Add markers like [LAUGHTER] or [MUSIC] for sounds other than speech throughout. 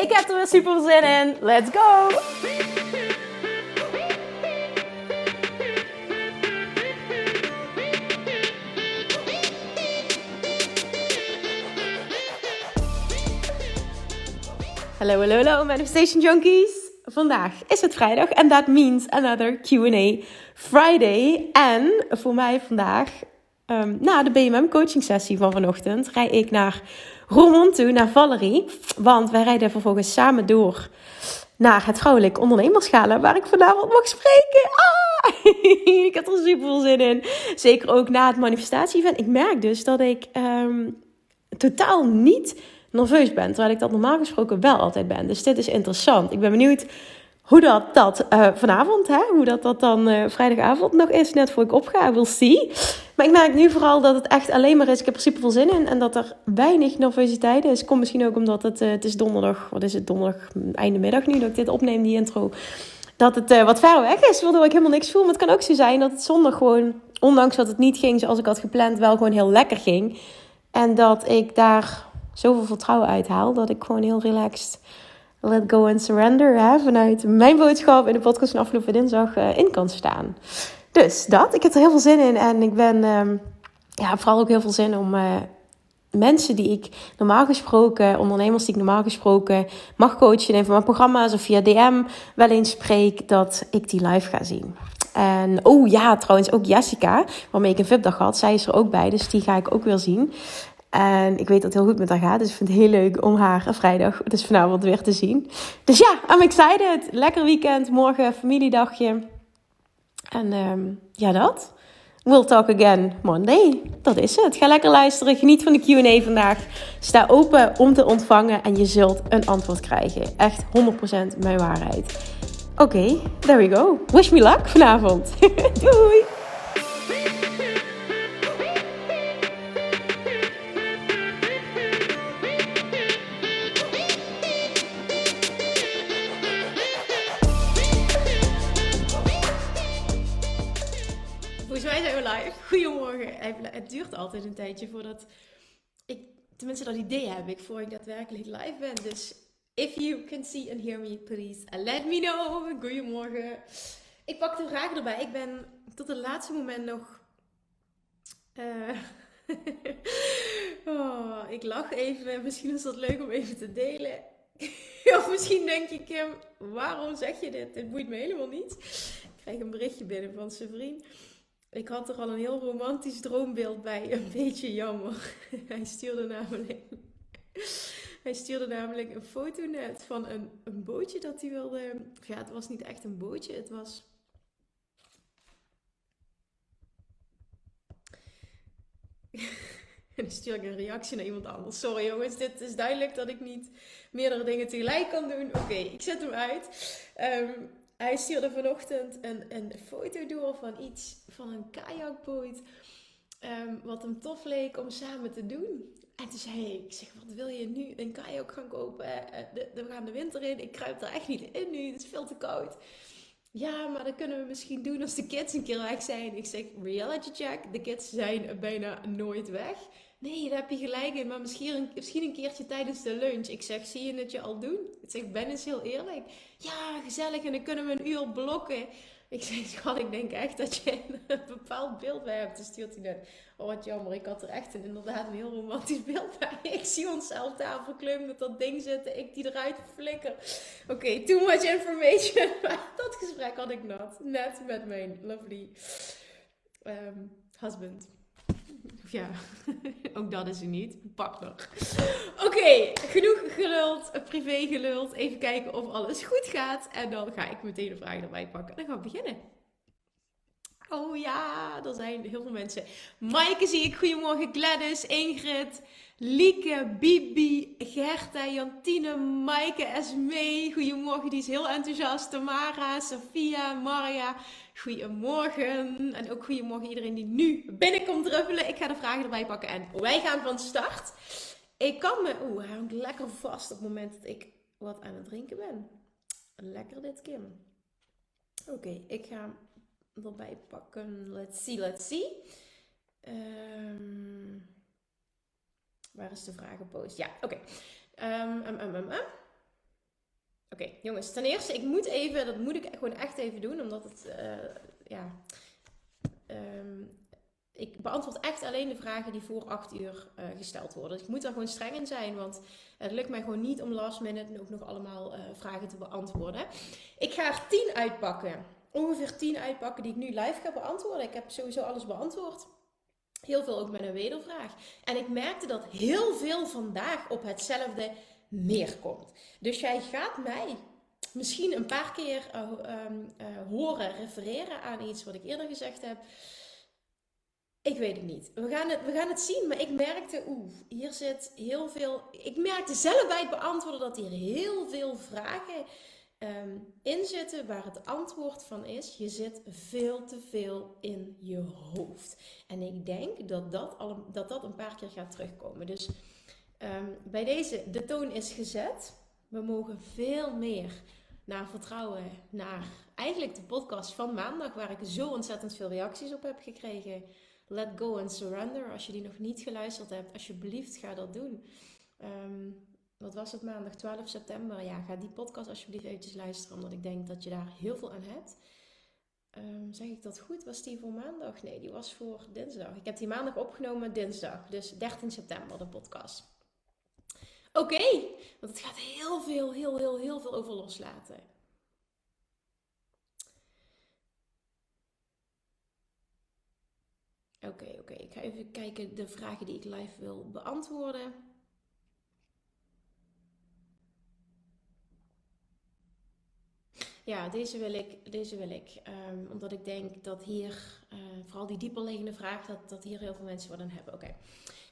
Ik heb er weer super zin in. Let's go! Hallo, hallo, hallo, Manifestation Junkies. Vandaag is het vrijdag en that means another Q&A Friday. En voor mij vandaag, um, na de BMM coaching sessie van vanochtend, rij ik naar Roermond toe, naar Valerie. Want wij rijden vervolgens samen door naar het Vrouwelijk Ondernemerschalen, waar ik vanavond mag spreken. Ah! [LAUGHS] ik heb er super veel zin in. Zeker ook na het manifestatie-event. Ik merk dus dat ik um, totaal niet nerveus ben. Terwijl ik dat normaal gesproken wel altijd ben. Dus dit is interessant. Ik ben benieuwd hoe dat, dat uh, vanavond, hè, hoe dat, dat dan uh, vrijdagavond nog is, net voor ik opga. We'll see. Maar ik merk nu vooral dat het echt alleen maar is. Ik heb er super veel zin in. En dat er weinig nervositeit is. Komt misschien ook omdat het, uh, het is donderdag. Wat is het? Donderdag, einde middag nu dat ik dit opneem, die intro. Dat het wat ver weg is, waardoor ik helemaal niks voel. Maar het kan ook zo zijn dat het zondag gewoon, ondanks dat het niet ging zoals ik had gepland, wel gewoon heel lekker ging. En dat ik daar zoveel vertrouwen uithaal. Dat ik gewoon heel relaxed let go and surrender hè, vanuit mijn boodschap in de podcast van afgelopen dinsdag uh, in kan staan. Dus dat, ik heb er heel veel zin in en ik ben, uh, ja, vooral ook heel veel zin om uh, mensen die ik normaal gesproken, ondernemers die ik normaal gesproken mag coachen in van mijn programma's of via DM wel eens spreek, dat ik die live ga zien. En oh ja, trouwens ook Jessica, waarmee ik een VIP-dag had, zij is er ook bij, dus die ga ik ook weer zien. En ik weet dat het heel goed met haar gaat. Dus ik vind het heel leuk om haar vrijdag, dus vanavond weer te zien. Dus ja, I'm excited. Lekker weekend. Morgen familiedagje. En um, ja, dat. We'll talk again Monday. Dat is het. Ga lekker luisteren. Geniet van de Q&A vandaag. Sta open om te ontvangen en je zult een antwoord krijgen. Echt 100% mijn waarheid. Oké, there we go. Wish me luck vanavond. [LAUGHS] Doei! Het duurt altijd een tijdje voordat ik, tenminste dat idee heb ik, voor ik daadwerkelijk live ben. Dus if you can see and hear me, please let me know. [LAUGHS] Goedemorgen. Ik pak de vragen erbij. Ik ben tot het laatste moment nog... Uh, [LAUGHS] oh, ik lach even. Misschien is dat leuk om even te delen. [LAUGHS] of misschien denk ik hem, waarom zeg je dit? Dit boeit me helemaal niet. Ik krijg een berichtje binnen van zijn. Ik had er al een heel romantisch droombeeld bij. Een beetje jammer. [LAUGHS] Hij stuurde namelijk. Hij stuurde namelijk een foto net van een, een bootje dat hij wilde. Ja, het was niet echt een bootje. Het was. [LAUGHS] En dan stuur ik een reactie naar iemand anders. Sorry jongens, dit is duidelijk dat ik niet meerdere dingen tegelijk kan doen. Oké, ik zet hem uit. Um, hij stuurde vanochtend een, een foto van iets, van een kajakboot. Ehm, wat hem tof leek om samen te doen. En toen zei ik, ik zeg, wat wil je nu een kajak gaan kopen? Uh, we gaan de winter in, ik kruip er echt niet in nu, het is veel te koud. Ja, maar dat kunnen we misschien doen als de kids een keer weg zijn. Ik zeg, reality check, de kids zijn bijna nooit weg. Nee, daar heb je gelijk in. Maar misschien een, misschien een keertje tijdens de lunch. Ik zeg, zie je het je al doen? Ik zeg, ben eens heel eerlijk. Ja, gezellig. En dan kunnen we een uur blokken. Ik zeg, schat, ik denk echt dat je een [LAUGHS] bepaald beeld bij hebt. Dus stuurt hij net. Oh, wat jammer. Ik had er echt inderdaad een heel romantisch beeld bij. [LAUGHS] Ik zie onszelf daar verkleumd met dat ding zitten. Ik die eruit flikker. Oké, too much information. [LAUGHS] dat gesprek had ik net. Net met mijn lovely um, husband ja, [LAUGHS] ook dat is er niet. Pak nog. Oké, genoeg geluld, privé geluld. Even kijken of alles goed gaat. En dan ga ik meteen de vragen erbij pakken. Dan gaan we beginnen. Oh ja, er zijn heel veel mensen. Maaike zie ik. Goedemorgen Gladys, Ingrid, Lieke, Bibi, Gerta, Jantine, Maaike, Esmee. Goedemorgen, die is heel enthousiast. Tamara, Sofia, Maria. Goedemorgen. En ook goedemorgen iedereen die nu binnenkomt druppelen. Ik ga de vragen erbij pakken en wij gaan van start. Ik kan me... Oeh, hij hangt lekker vast op het moment dat ik wat aan het drinken ben. Lekker dit, Kim. Oké, ik ga erbij pakken. Let's see, let's see. Ehm, waar is de vragenpost? Ja, oké. Um, oké, jongens. Ten eerste, ik moet even, dat moet ik gewoon echt even doen, omdat het, uh, ja, ik beantwoord echt alleen de vragen die voor 8 uur uh, gesteld worden. Dus ik moet daar gewoon streng in zijn, want het lukt mij gewoon niet om last minute ook nog allemaal uh, vragen te beantwoorden. Ik ga er 10 uitpakken ongeveer 10 uitpakken die ik nu live ga beantwoorden. Ik heb sowieso alles beantwoord. Heel veel ook met een wedervraag. En ik merkte dat heel veel vandaag op hetzelfde neerkomt. Dus jij gaat mij misschien een paar keer uh, uh, horen refereren aan iets wat ik eerder gezegd heb. Ik weet het niet. We gaan het, we gaan het zien. Maar ik merkte, oeh, hier zit heel veel. Ik merkte zelf bij het beantwoorden dat hier heel veel vragen um, inzitten waar het antwoord van is: je zit veel te veel in je hoofd. En ik denk dat dat, dat, dat een paar keer gaat terugkomen. Dus um, bij deze, de toon is gezet. We mogen veel meer naar vertrouwen, naar eigenlijk de podcast van maandag, waar ik zo ontzettend veel reacties op heb gekregen. Let go and surrender. Als je die nog niet geluisterd hebt, alsjeblieft ga dat doen. Um, wat was het maandag 12 september? Ja, ga die podcast alsjeblieft eventjes luisteren, omdat ik denk dat je daar heel veel aan hebt. Um, zeg ik dat goed? Was die voor maandag? Nee, die was voor dinsdag. Ik heb die maandag opgenomen, dinsdag. Dus 13 september, de podcast. Oké, want het gaat heel veel, heel, heel, heel veel over loslaten. Oké, oké. Ik ga even kijken de vragen die ik live wil beantwoorden. Ja, deze wil ik. Deze wil ik um, omdat ik denk dat hier, uh, vooral die dieperliggende vraag, dat, dat hier heel veel mensen wat aan hebben. Oké.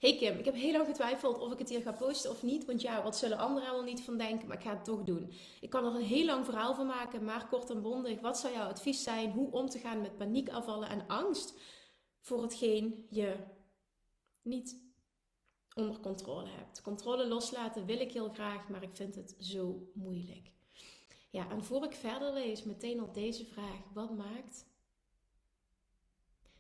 Hey Kim, ik heb heel lang getwijfeld of ik het hier ga posten of niet. Want ja, wat zullen anderen wel niet van denken? Maar ik ga het toch doen. Ik kan er een heel lang verhaal van maken, maar kort en bondig. Wat zou jouw advies zijn? Hoe om te gaan met paniekafvallen en angst voor hetgeen je niet onder controle hebt? Controle loslaten wil ik heel graag, maar ik vind het zo moeilijk. Ja, en voor ik verder lees, meteen op deze vraag: wat maakt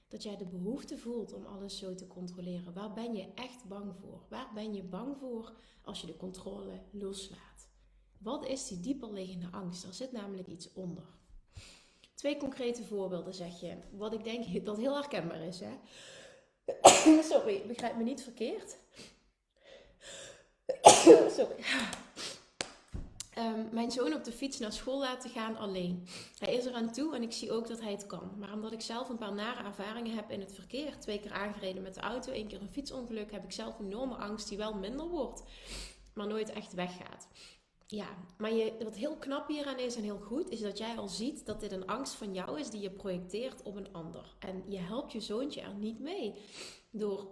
dat jij de behoefte voelt om alles zo te controleren? Waar ben je echt bang voor? Waar ben je bang voor als je de controle loslaat? Wat is die dieperliggende angst? Er zit namelijk iets onder. Twee concrete voorbeelden zeg je, wat ik denk [LAUGHS] dat heel herkenbaar is. Hè? [COUGHS] Sorry, begrijp me niet verkeerd. [COUGHS] Sorry. Ehm, mijn zoon op de fiets naar school laten gaan alleen. Hij is er aan toe en ik zie ook dat hij het kan. Maar omdat ik zelf een paar nare ervaringen heb in het verkeer, twee keer aangereden met de auto, één keer een fietsongeluk, heb ik zelf enorme angst die wel minder wordt, maar nooit echt weggaat. Ja, maar je, wat heel knap hieraan is en heel goed, is dat jij al ziet dat dit een angst van jou is die je projecteert op een ander. En je helpt je zoontje er niet mee door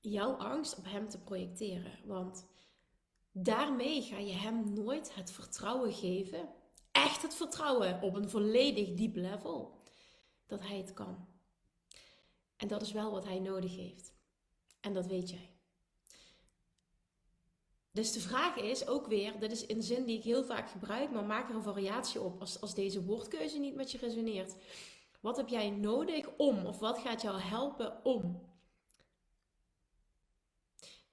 jouw angst op hem te projecteren. Want Daarmee ga je hem nooit het vertrouwen geven, echt het vertrouwen op een volledig diep level, dat hij het kan. En dat is wel wat hij nodig heeft. En dat weet jij. Dus de vraag is ook weer, dit is een zin die ik heel vaak gebruik, maar maak er een variatie op als, als deze woordkeuze niet met je resoneert. Wat heb jij nodig om, of wat gaat jou helpen om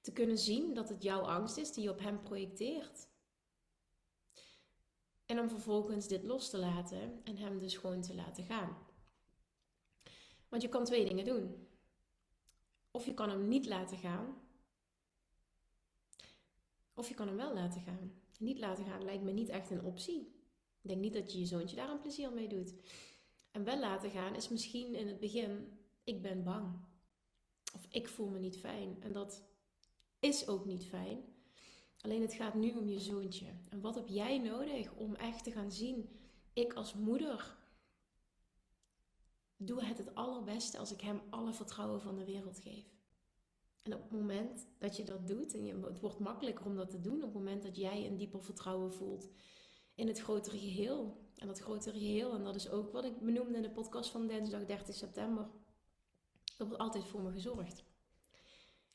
te kunnen zien dat het jouw angst is die je op hem projecteert. En om vervolgens dit los te laten en hem dus gewoon te laten gaan. Want je kan twee dingen doen. Of je kan hem niet laten gaan. Of je kan hem wel laten gaan. Niet laten gaan lijkt me niet echt een optie. Ik denk niet dat je je zoontje daar een plezier mee doet. En wel laten gaan is misschien in het begin, ik ben bang. Of ik voel me niet fijn. En dat is ook niet fijn. Alleen het gaat nu om je zoontje. En wat heb jij nodig om echt te gaan zien? Ik als moeder doe het het allerbeste als ik hem alle vertrouwen van de wereld geef. En op het moment dat je dat doet, en het wordt makkelijker om dat te doen, op het moment dat jij een dieper vertrouwen voelt in het grotere geheel. En dat grotere geheel, en dat is ook wat ik benoemde in de podcast van dinsdag 30 september. Er wordt altijd voor me gezorgd.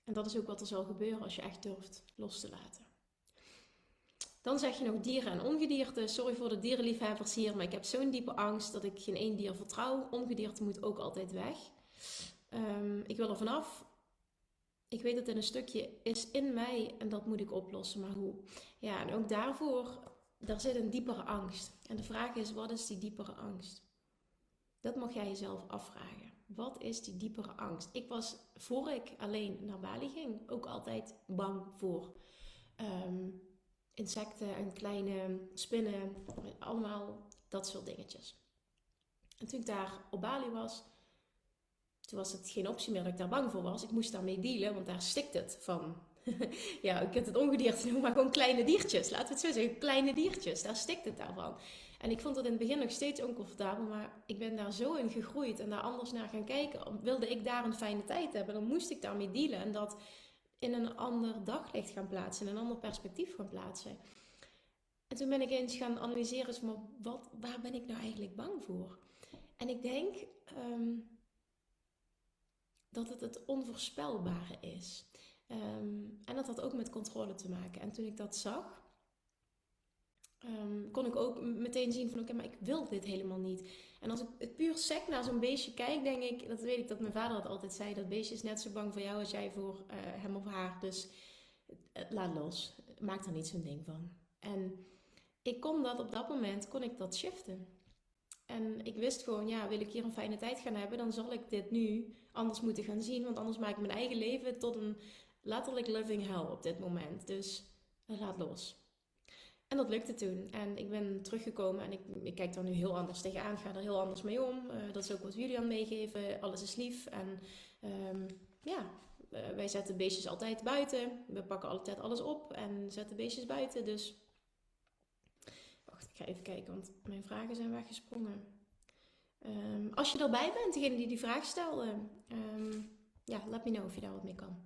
En dat is ook wat er zal gebeuren als je echt durft los te laten. Dan zeg je nog dieren en ongedierte. Sorry voor de dierenliefhebbers hier, maar ik heb zo'n diepe angst dat ik geen één dier vertrouw. Ongedierte moet ook altijd weg. Um, ik wil er vanaf. Ik weet dat het een stukje is in mij en dat moet ik oplossen, maar hoe? Ja, en ook daarvoor, daar zit een diepere angst. En de vraag is, wat is die diepere angst? Dat mag jij jezelf afvragen. Wat is die diepere angst? Ik was, voor ik alleen naar Bali ging, ook altijd bang voor um, insecten en kleine spinnen, allemaal dat soort dingetjes. En toen ik daar op Bali was, toen was het geen optie meer dat ik daar bang voor was. Ik moest daarmee dealen, want daar stikt het van. [LAUGHS] ja, ik kunt het ongedierte noemen, maar gewoon kleine diertjes. Laten we het zo zeggen, kleine diertjes. Daar stikt het daarvan. En ik vond het in het begin nog steeds oncomfortabel, maar ik ben daar zo in gegroeid en daar anders naar gaan kijken. Wilde ik daar een fijne tijd hebben, dan moest ik daarmee dealen. En dat in een ander daglicht gaan plaatsen, in een ander perspectief gaan plaatsen. En toen ben ik eens gaan analyseren, van wat, waar ben ik nou eigenlijk bang voor? En ik denk ehm, dat het het onvoorspelbare is. Ehm, en dat had ook met controle te maken. En toen ik dat zag, um, kon ik ook meteen zien van oké, maar ik wil dit helemaal niet. En als ik het puur sec naar zo'n beestje kijk, denk ik, dat weet ik dat mijn vader het altijd zei, dat beestje is net zo bang voor jou als jij voor uh, hem of haar. Dus laat los, maak er niet zo'n ding van. En ik kon dat op dat moment, kon ik dat shiften. En ik wist gewoon, ja, wil ik hier een fijne tijd gaan hebben, dan zal ik dit nu anders moeten gaan zien. Want anders maak ik mijn eigen leven tot een letterlijk living hell op dit moment. Dus laat los. En dat lukte toen. En ik ben teruggekomen en ik, ik kijk daar nu heel anders tegenaan. Ga er heel anders mee om. Uh, dat is ook wat jullie aan meegeven. Alles is lief. En um, ja, uh, wij zetten beestjes altijd buiten. We pakken altijd alles op en zetten beestjes buiten. Dus wacht, ik ga even kijken, want mijn vragen zijn weggesprongen. Um, als je erbij bent, degene die die vraag stelde, um, ja, let me know of je daar wat mee kan.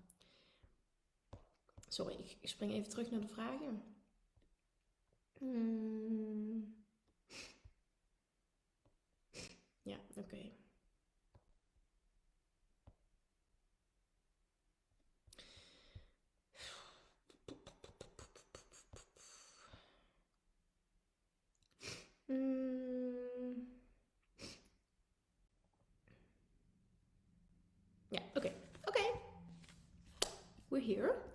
Sorry, ik spring even terug naar de vragen. Hmm. Ja, oké. Okay. Oké. Okay. We're here.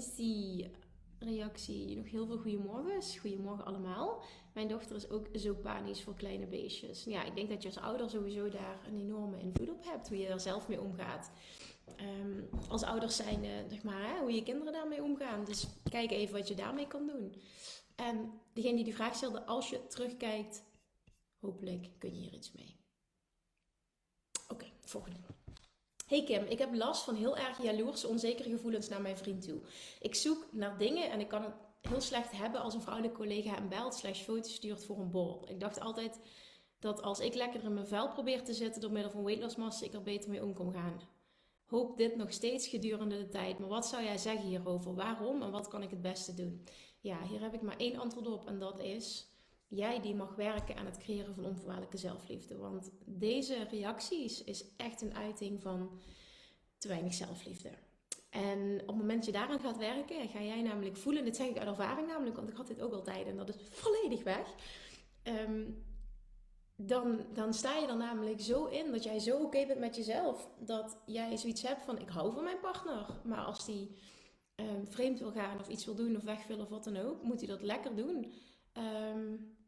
Me see reactie nog heel veel goeiemorgens. Goedemorgen allemaal. Mijn dochter is ook zo panisch voor kleine beestjes. Ja, ik denk dat je als ouder sowieso daar een enorme invloed op hebt. Hoe je er zelf mee omgaat. Um, als ouders zijn, uh, zeg maar, hè, hoe je kinderen daarmee omgaan. Dus kijk even wat je daarmee kan doen. En degene die die vraag stelde, als je terugkijkt, hopelijk kun je hier iets mee. Oké, volgende. Hey Kim, ik heb last van heel erg jaloerse, onzekere gevoelens naar mijn vriend toe. Ik zoek naar dingen en ik kan het heel slecht hebben als een vrouwelijke collega hem belt slash foto's stuurt voor een borrel. Ik dacht altijd dat als ik lekker in mijn vel probeer te zitten door middel van weightloss ik er beter mee om kan gaan. Hoop dit nog steeds gedurende de tijd. Maar wat zou jij zeggen hierover? Waarom en wat kan ik het beste doen? Ja, hier heb ik maar één antwoord op en dat is jij die mag werken aan het creëren van onvoorwaardelijke zelfliefde. Want deze reacties is echt een uiting van te weinig zelfliefde. En op het moment dat je daaraan gaat werken, ga jij namelijk voelen, dit zeg ik uit ervaring namelijk, want ik had dit ook altijd en dat is volledig weg. Ehm, dan, dan sta je er namelijk zo in dat jij zo oké bent met jezelf. Dat jij zoiets hebt van: ik hou van mijn partner. Maar als die um, vreemd wil gaan of iets wil doen of weg wil of wat dan ook, moet hij dat lekker doen. Um,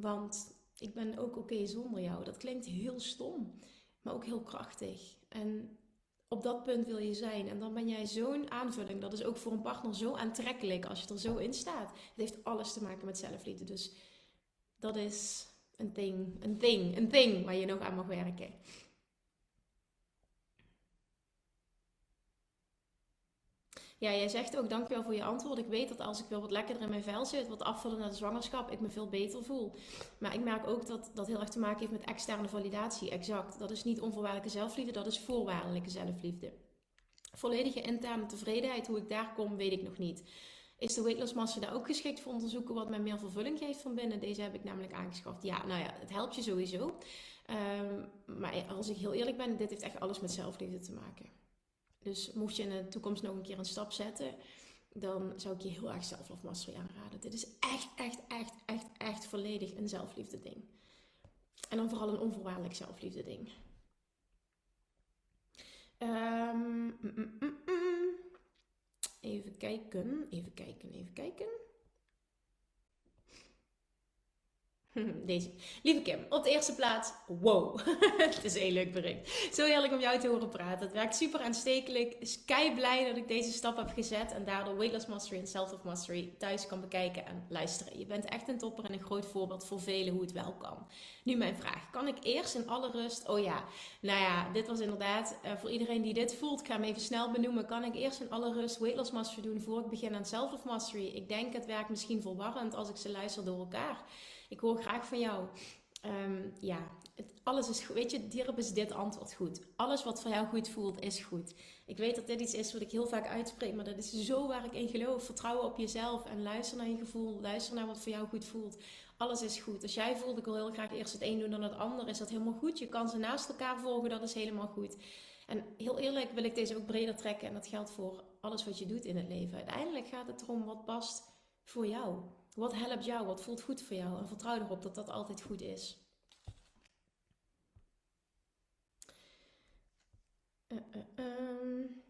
want ik ben ook oké zonder jou. Dat klinkt heel stom, maar ook heel krachtig. En op dat punt wil je zijn. En dan ben jij zo'n aanvulling. Dat is ook voor een partner zo aantrekkelijk als je er zo in staat. Het heeft alles te maken met zelfliefde. Dus dat is een ding, een ding, een ding waar je nog aan mag werken. Ja, jij zegt ook dankjewel voor je antwoord. Ik weet dat als ik weer wat lekkerder in mijn vel zit, wat afvallen na de zwangerschap, ik me veel beter voel. Maar ik merk ook dat dat heel erg te maken heeft met externe validatie. Exact. Dat is niet onvoorwaardelijke zelfliefde, dat is voorwaardelijke zelfliefde. Volledige interne tevredenheid, hoe ik daar kom, weet ik nog niet. Is de weight loss daar ook geschikt voor onderzoeken wat mij meer vervulling geeft van binnen? Deze heb ik namelijk aangeschaft. Ja, nou ja, het helpt je sowieso. Um, maar als ik heel eerlijk ben, dit heeft echt alles met zelfliefde te maken. Dus mocht je in de toekomst nog een keer een stap zetten, dan zou ik je heel erg self-love mastery aanraden. Dit is echt, echt, echt, echt, echt volledig een zelfliefde ding. En dan vooral een onvoorwaardelijk zelfliefde ding. Um, mm, mm, mm, even kijken, even kijken, even kijken. [LAUGHS] Deze. Lieve Kim, op de eerste plaats, wow. [LAUGHS] het is een heel leuk bericht. Zo heerlijk om jou te horen praten. Het werkt super aanstekelijk. Is kei blij dat ik deze stap heb gezet en daardoor Weightless Mastery en Self-Love Mastery thuis kan bekijken en luisteren. Je bent echt een topper en een groot voorbeeld voor velen hoe het wel kan. Nu mijn vraag. Kan ik eerst in alle rust, oh ja, nou ja, dit was inderdaad uh, voor iedereen die dit voelt, ik ga hem even snel benoemen. Kan ik eerst in alle rust Weightless Mastery doen voor ik begin aan Self-Love Mastery? Ik denk het werkt misschien verwarrend als ik ze luister door elkaar. Ik hoor graag van jou. Ehm, ja, het, alles is goed. Weet je, hierop is dit antwoord goed. Alles wat voor jou goed voelt, is goed. Ik weet dat dit iets is wat ik heel vaak uitspreek, maar dat is zo waar ik in geloof. Vertrouwen op jezelf en luister naar je gevoel. Luister naar wat voor jou goed voelt. Alles is goed. Als jij voelt, ik wil heel graag eerst het een doen dan het ander, is dat helemaal goed. Je kan ze naast elkaar volgen, dat is helemaal goed. En heel eerlijk wil ik deze ook breder trekken en dat geldt voor alles wat je doet in het leven. Uiteindelijk gaat het erom wat past voor jou. Wat helpt jou? Wat voelt goed voor jou? En vertrouw erop dat dat altijd goed is. Uh, uh, um.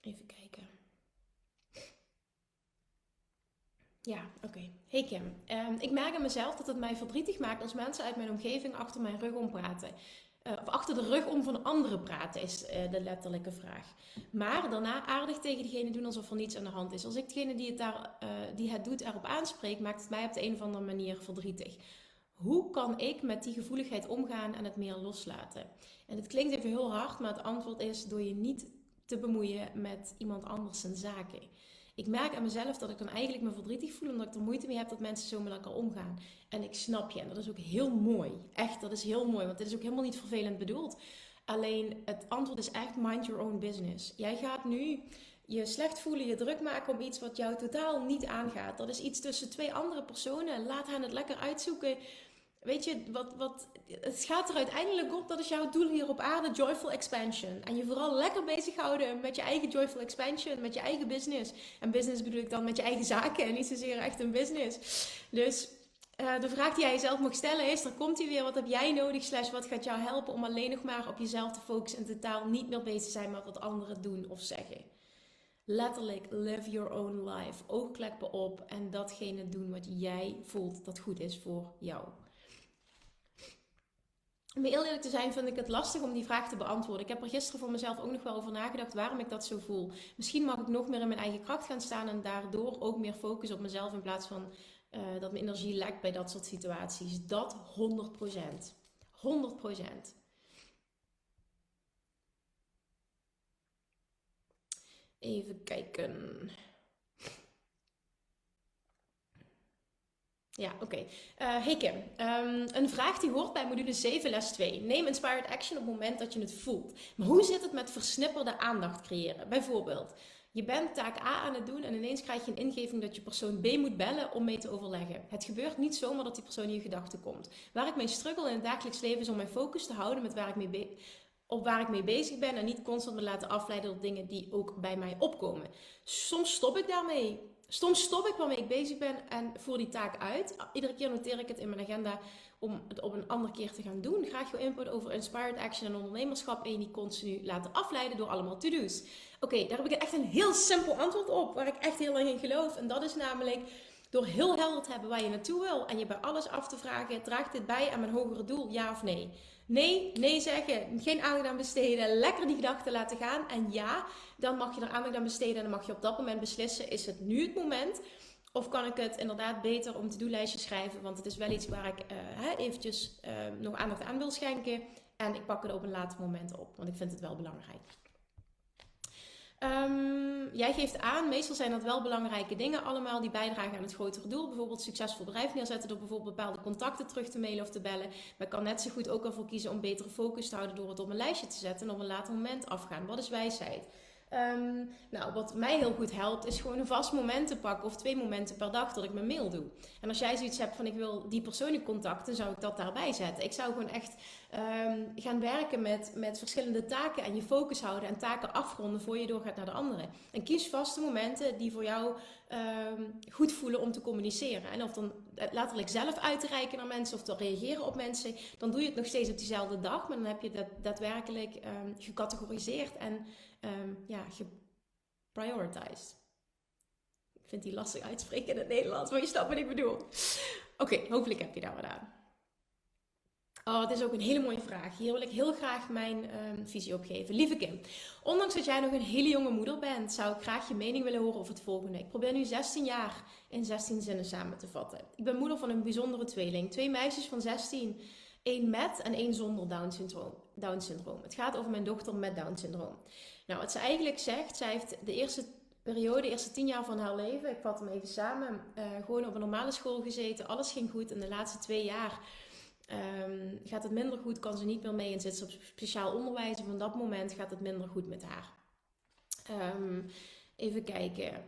Even kijken. Ja, oké. Hey Kim, ehm, ik merk aan mezelf dat het mij verdrietig maakt als mensen uit mijn omgeving achter mijn rug om praten. Uh, of achter de rug om van anderen praten, is uh, de letterlijke vraag. Maar daarna aardig tegen diegene doen alsof er niets aan de hand is. Als ik degene die het, daar, uh, die het doet erop aanspreek, maakt het mij op de een of andere manier verdrietig. Hoe kan ik met die gevoeligheid omgaan en het meer loslaten? En het klinkt even heel hard, maar het antwoord is door je niet te bemoeien met iemand anders zijn zaken ik merk aan mezelf dat ik dan eigenlijk me verdrietig voel omdat ik er moeite mee heb dat mensen zo met elkaar omgaan. En ik snap je en dat is ook heel mooi. Echt, dat is heel mooi, want dit is ook helemaal niet vervelend bedoeld. Alleen het antwoord is echt mind your own business. Jij gaat nu je slecht voelen, je druk maken om iets wat jou totaal niet aangaat. Dat is iets tussen twee andere personen. Laat hen het lekker uitzoeken. Weet je, wat, wat, het gaat er uiteindelijk op, dat is jouw doel hier op aarde, joyful expansion. En je vooral lekker bezighouden met je eigen joyful expansion, met je eigen business. En business bedoel ik dan met je eigen zaken en niet zozeer echt een business. Dus uh, de vraag die jij jezelf mag stellen is, er komt hier weer, wat heb jij nodig, slash wat gaat jou helpen om alleen nog maar op jezelf te focussen en totaal niet meer bezig zijn met wat anderen doen of zeggen. Letterlijk, live your own life. Oogkleppen op en datgene doen wat jij voelt dat goed is voor jou. Om heel eerlijk te zijn, vind ik het lastig om die vraag te beantwoorden. Ik heb er gisteren voor mezelf ook nog wel over nagedacht waarom ik dat zo voel. Misschien mag ik nog meer in mijn eigen kracht gaan staan en daardoor ook meer focus op mezelf in plaats van uh, dat mijn energie lekt bij dat soort situaties. Dat 100%. 100%. Even kijken. Ja, oké. Okay. Uh, hey Kim, um, een vraag die hoort bij module 7 les 2. Neem inspired action op het moment dat je het voelt. Maar hoe zit het met versnipperde aandacht creëren? Bijvoorbeeld, je bent taak A aan het doen en ineens krijg je een ingeving dat je persoon B moet bellen om mee te overleggen. Het gebeurt niet zomaar dat die persoon in je gedachten komt. Waar ik mee struggle in het dagelijks leven is om mijn focus te houden met waar ik mee op waar ik mee bezig ben en niet constant me laten afleiden door dingen die ook bij mij opkomen. Soms stop ik daarmee. Soms stop ik waarmee ik bezig ben en voer die taak uit. Iedere keer noteer ik het in mijn agenda om het op een andere keer te gaan doen. Graag jouw input over inspired action en ondernemerschap en je niet continu laten afleiden door allemaal to-do's. Oké, daar heb ik echt een heel simpel antwoord op, waar ik echt heel lang in geloof. En dat is namelijk Door heel helder te hebben waar je naartoe wil en je bij alles af te vragen: draagt dit bij aan mijn hogere doel, ja of nee? Nee, nee zeggen, geen aandacht aan besteden, lekker die gedachten laten gaan. En ja, dan mag je er aandacht aan besteden en dan mag je op dat moment beslissen: is het nu het moment? Of kan ik het inderdaad beter om to-do-lijstje schrijven? Want het is wel iets waar ik uh, eventjes uh, nog aandacht aan wil schenken. En ik pak het op een later moment op, want ik vind het wel belangrijk. Um, jij geeft aan, meestal zijn dat wel belangrijke dingen allemaal die bijdragen aan het grotere doel. Bijvoorbeeld succesvol bedrijf neerzetten door bijvoorbeeld bepaalde contacten terug te mailen of te bellen. Maar ik kan net zo goed ook ervoor kiezen om betere focus te houden door het op een lijstje te zetten en op een later moment afgaan. Wat is wijsheid? Um, nou, wat mij heel goed helpt, is gewoon een vast moment te pakken of twee momenten per dag dat ik mijn mail doe. En als jij zoiets hebt van ik wil die persoon contacten, zou ik dat daarbij zetten. Ik zou gewoon echt um, gaan werken met, met verschillende taken en je focus houden en taken afronden voor je doorgaat naar de andere. En kies vaste momenten die voor jou um, goed voelen om te communiceren. En of dan letterlijk zelf uit te reiken naar mensen of te reageren op mensen, dan doe je het nog steeds op diezelfde dag, maar dan heb je dat daadwerkelijk gecategoriseerd en um, ja, geprioritized. Ik vind die lastig uitspreken in het Nederlands, maar je snapt wat ik bedoel. Oké, hopelijk heb je daar wat aan. Oh, het is ook een hele mooie vraag. Hier wil ik heel graag mijn um, visie op geven. Lieve Kim, ondanks dat jij nog een hele jonge moeder bent, zou ik graag je mening willen horen over het volgende. Ik probeer nu 16 jaar in 16 zinnen samen te vatten. Ik ben moeder van een bijzondere tweeling. Twee meisjes van 16 Eén met en één zonder Down syndroom. Down syndroom. Het gaat over mijn dochter met Down syndroom. Nou, wat ze eigenlijk zegt, zij heeft de eerste periode, de eerste tien jaar van haar leven, ik vat hem even samen, uh, gewoon op een normale school gezeten. Alles ging goed. En de laatste twee jaar um, gaat het minder goed, kan ze niet meer mee en zit ze op speciaal onderwijs. En van dat moment gaat het minder goed met haar. Um, even kijken.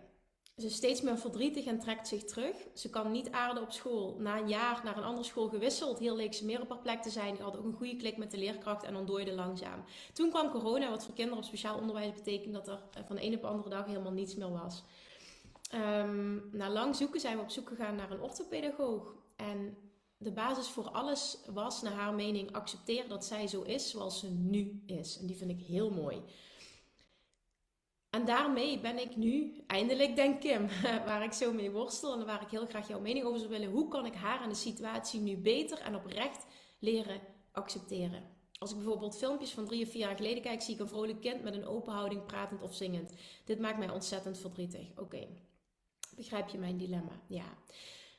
Ze is steeds meer verdrietig en trekt zich terug. Ze kan niet aarden op school. Na een jaar naar een andere school gewisseld. Hier leek ze meer op haar plek te zijn. Die had ook een goede klik met de leerkracht en ontdooide langzaam. Toen kwam corona, wat voor kinderen op speciaal onderwijs betekent dat er van de ene op de andere dag helemaal niets meer was. Um, na lang zoeken zijn we op zoek gegaan naar een orthopedagoog. En de basis voor alles was, naar haar mening, accepteren dat zij zo is zoals ze nu is. En die vind ik heel mooi. En daarmee ben ik nu, eindelijk denk Kim, [LAUGHS] waar ik zo mee worstel en waar ik heel graag jouw mening over zou willen. Hoe kan ik haar en de situatie nu beter en oprecht leren accepteren? Als ik bijvoorbeeld filmpjes van drie of vier jaar geleden kijk, zie ik een vrolijk kind met een open houding, pratend of zingend. Dit maakt mij ontzettend verdrietig. Oké, begrijp je mijn dilemma? Ja.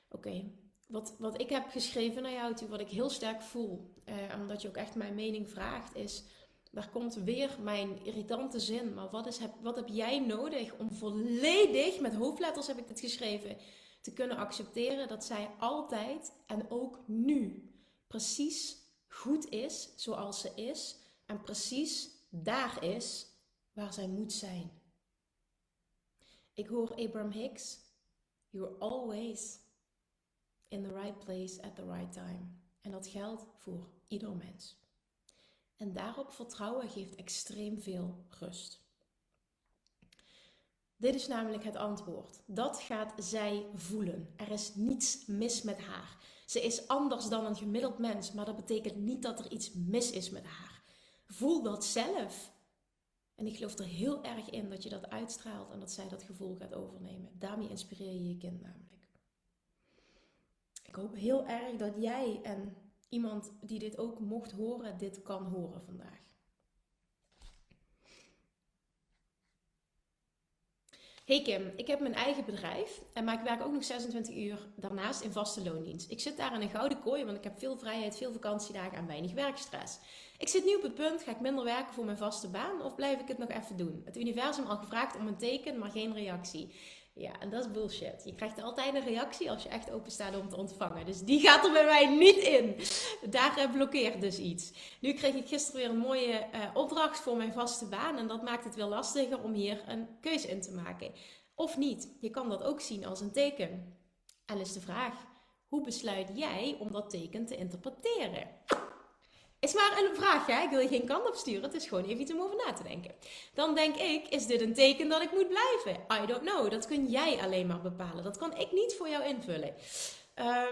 Oké, wat, wat ik heb geschreven naar jou wat ik heel sterk voel, eh, omdat je ook echt mijn mening vraagt, is daar komt weer mijn irritante zin. Maar wat, is, heb, wat heb jij nodig om volledig, met hoofdletters heb ik dit geschreven, te kunnen accepteren dat zij altijd en ook nu precies goed is zoals ze is en precies daar is waar zij moet zijn. Ik hoor Abraham Hicks. You're always in the right place at the right time. En dat geldt voor ieder mens. En daarop vertrouwen geeft extreem veel rust. Dit is namelijk het antwoord. Dat gaat zij voelen. Er is niets mis met haar. Ze is anders dan een gemiddeld mens, maar dat betekent niet dat er iets mis is met haar. Voel dat zelf. En ik geloof er heel erg in dat je dat uitstraalt en dat zij dat gevoel gaat overnemen. Daarmee inspireer je je kind namelijk. Ik hoop heel erg dat jij en iemand die dit ook mocht horen, dit kan horen vandaag. Hey Kim, ik heb mijn eigen bedrijf, maar ik werk ook nog 26 uur daarnaast in vaste loondienst. Ik zit daar in een gouden kooi, want ik heb veel vrijheid, veel vakantiedagen en weinig werkstress. Ik zit nu op het punt, ga ik minder werken voor mijn vaste baan of blijf ik het nog even doen? Het universum al gevraagd om een teken, maar geen reactie. Ja, en dat is bullshit. Je krijgt altijd een reactie als je echt open staat om te ontvangen. Dus die gaat er bij mij niet in. Daar uh, blokkeert dus iets. Nu kreeg ik gisteren weer een mooie uh, opdracht voor mijn vaste baan. En dat maakt het wel lastiger om hier een keuze in te maken. Of niet. Je kan dat ook zien als een teken. En is de vraag: hoe besluit jij om dat teken te interpreteren? Is maar een vraag, hè? ik wil je geen kant op sturen. Het is gewoon even iets om over na te denken. Dan denk ik, is dit een teken dat ik moet blijven? I don't know. Dat kun jij alleen maar bepalen. Dat kan ik niet voor jou invullen.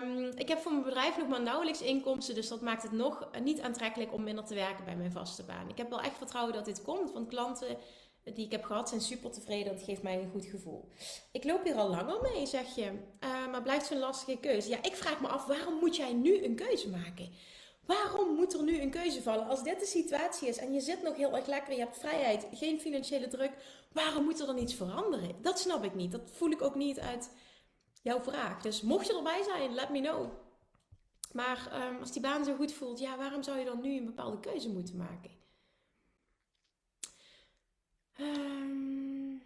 Um, ik heb voor mijn bedrijf nog maar nauwelijks inkomsten, dus dat maakt het nog niet aantrekkelijk om minder te werken bij mijn vaste baan. Ik heb wel echt vertrouwen dat dit komt, want klanten die ik heb gehad zijn super tevreden. Dat geeft mij een goed gevoel. Ik loop hier al langer mee, zeg je. Uh, maar blijft zo'n lastige keuze. Ja, ik vraag me af, waarom moet jij nu een keuze maken? Waarom moet er nu een keuze vallen? Als dit de situatie is en je zit nog heel erg lekker, je hebt vrijheid, geen financiële druk, waarom moet er dan iets veranderen? Dat snap ik niet. Dat voel ik ook niet uit jouw vraag. Dus mocht je erbij zijn, let me know. Maar um, als die baan zo goed voelt, ja, waarom zou je dan nu een bepaalde keuze moeten maken? Um,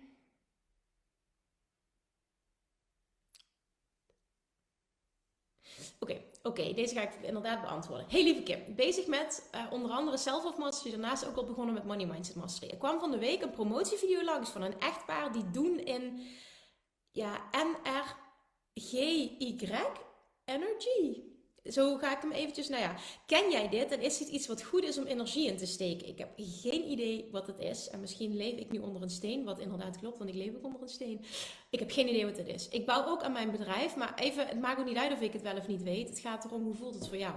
Oké, oké, deze ga ik inderdaad beantwoorden. Hey lieve Kim, bezig met uh, onder andere Self-Love Mastery, daarnaast ook al begonnen met Money Mindset Mastery. Ik kwam van de week een promotievideo langs van een echtpaar die doen in ja, NRGY Energy zo ga ik hem eventjes, nou ja, ken jij dit en is dit iets wat goed is om energie in te steken? Ik heb geen idee wat het is en misschien leef ik nu onder een steen, wat inderdaad klopt, want ik leef ook onder een steen. Ik heb geen idee wat het is. Ik bouw ook aan mijn bedrijf, maar even, het maakt ook niet uit of ik het wel of niet weet. Het gaat erom, hoe voelt het voor jou?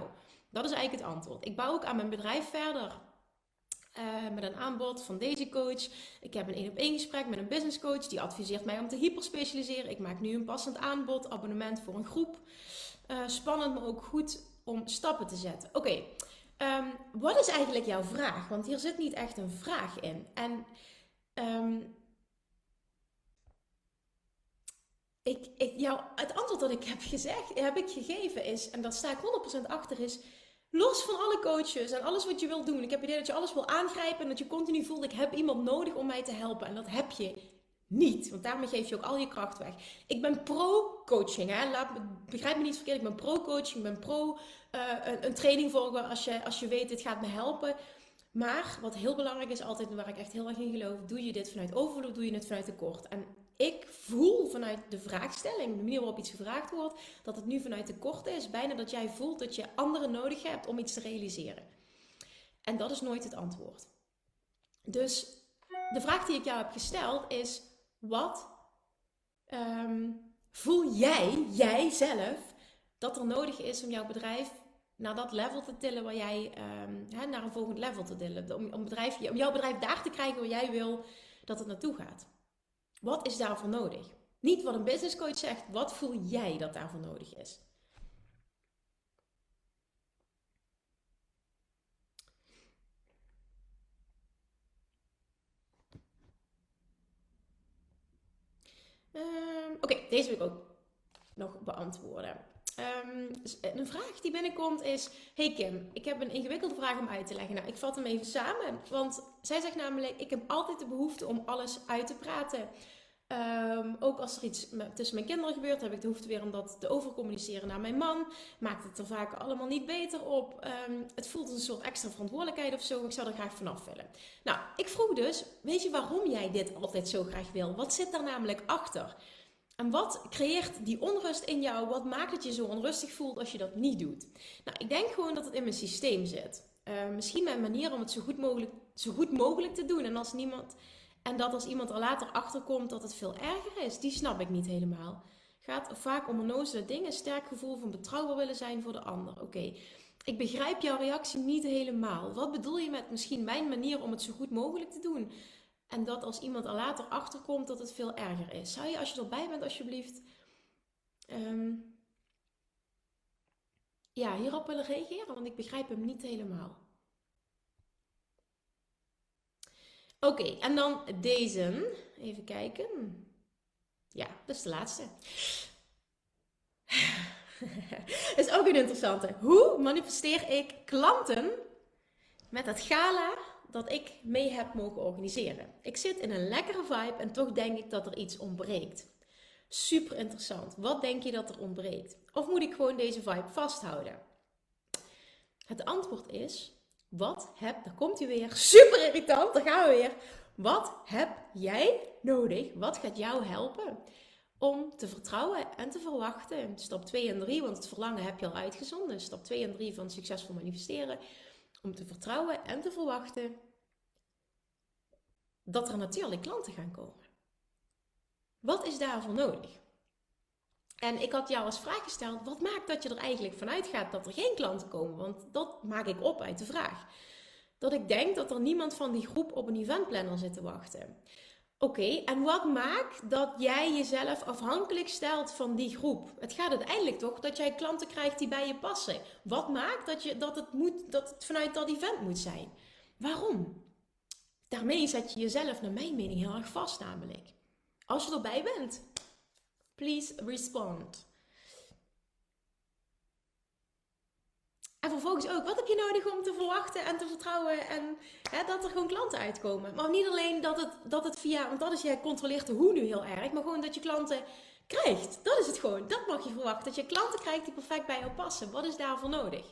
Dat is eigenlijk het antwoord. Ik bouw ook aan mijn bedrijf verder. Uh, met een aanbod van deze coach. Ik heb een één op één gesprek met een business coach. Die adviseert mij om te hyperspecialiseren. Ik maak nu een passend aanbod, abonnement voor een groep. Uh, spannend, maar ook goed om stappen te zetten. Oké, ehm, wat is eigenlijk jouw vraag? Want hier zit niet echt een vraag in. En um, ik, ik, jou, het antwoord dat ik heb gezegd, heb ik gegeven is, en daar sta ik 100% achter, is los van alle coaches en alles wat je wilt doen. Ik heb het idee dat je alles wil aangrijpen en dat je continu voelt, ik heb iemand nodig om mij te helpen. En dat heb je niet. Want daarmee geef je ook al je kracht weg. Ik ben pro-coaching. Begrijp me niet verkeerd. Ik ben pro-coaching. Ik ben pro uh, een, training volgen als je, als je weet, dit gaat me helpen. Maar wat heel belangrijk is altijd, waar ik echt heel erg in geloof, doe je dit vanuit overvloed doe je het vanuit tekort? En ik voel vanuit de vraagstelling, de manier waarop iets gevraagd wordt, dat het nu vanuit tekort is. Bijna dat jij voelt dat je anderen nodig hebt om iets te realiseren. En dat is nooit het antwoord. Dus de vraag die ik jou heb gesteld is: wat ehm, voel jij, jij zelf, dat er nodig is om jouw bedrijf naar dat level te tillen waar jij, um, naar een volgend level te tillen. Om, om, bedrijf, om jouw bedrijf daar te krijgen waar jij wil dat het naartoe gaat. Wat is daarvoor nodig? Niet wat een business coach zegt, wat voel jij dat daarvoor nodig is? Um, Oké, deze wil ik ook nog beantwoorden. Um, een vraag die binnenkomt is: Hey Kim, ik heb een ingewikkelde vraag om uit te leggen. Nou, ik vat hem even samen. Want zij zegt namelijk: Ik heb altijd de behoefte om alles uit te praten. Um, ook als er iets tussen mijn kinderen gebeurt, heb ik de behoefte weer om dat te overcommuniceren naar mijn man. Maakt het er vaak allemaal niet beter op. Um, het voelt een soort extra verantwoordelijkheid of zo. Ik zou er graag vanaf willen. Nou, ik vroeg dus: Weet je waarom jij dit altijd zo graag wil? Wat zit daar namelijk achter? En wat creëert die onrust in jou? Wat maakt dat je zo onrustig voelt als je dat niet doet? Nou, ik denk gewoon dat het in mijn systeem zit. Uh, misschien mijn manier om het zo goed mogelijk, zo goed mogelijk te doen. En als niemand en dat als iemand er later achter komt dat het veel erger is, die snap ik niet helemaal. Gaat vaak om onnozele dingen, sterk gevoel van betrouwbaar willen zijn voor de ander. Oké, ik begrijp jouw reactie niet helemaal. Wat bedoel je met misschien mijn manier om het zo goed mogelijk te doen? En dat als iemand er later achter komt dat het veel erger is. Zou je als je erbij bent alsjeblieft um, ja, hierop willen reageren? Want ik begrijp hem niet helemaal. Oké, en dan deze. Even kijken. Ja, dat is de laatste. dat [LAUGHS] is ook een interessante. Hoe manifesteer ik klanten met het gala dat ik mee heb mogen organiseren? Ik zit in een lekkere vibe en toch denk ik dat er iets ontbreekt. Super interessant. Wat denk je dat er ontbreekt? Of moet ik gewoon deze vibe vasthouden? Het antwoord is wat heb, daar komt hij weer, super irritant, daar gaan we weer. Wat heb jij nodig? Wat gaat jou helpen? Om te vertrouwen en te verwachten. Stap 2 en 3, want het verlangen heb je al uitgezonden. Stap 2 en 3 van succesvol manifesteren. Om te vertrouwen en te verwachten dat er natuurlijk klanten gaan komen. Wat is daarvoor nodig? En ik had jou als vraag gesteld: wat maakt dat je er eigenlijk vanuit gaat dat er geen klanten komen? Want dat maak ik op uit de vraag. dat ik denk dat er niemand van die groep op een eventplanner zit te wachten. Oké, en wat maakt dat jij jezelf afhankelijk stelt van die groep? Het gaat uiteindelijk toch dat jij klanten krijgt die bij je passen. Wat maakt dat, je, dat, het, moet, dat het vanuit dat event moet zijn? Waarom? Daarmee zet je jezelf, naar mijn mening, heel erg vast namelijk. Als je erbij bent, please respond. En vervolgens ook, wat heb je nodig om te verwachten en te vertrouwen en hè, dat er gewoon klanten uitkomen. Maar niet alleen dat het, dat het via, want dat is, jij controleert de hoe nu heel erg, maar gewoon dat je klanten krijgt. Dat is het gewoon, dat mag je verwachten. Dat je klanten krijgt die perfect bij jou passen. Wat is daarvoor nodig?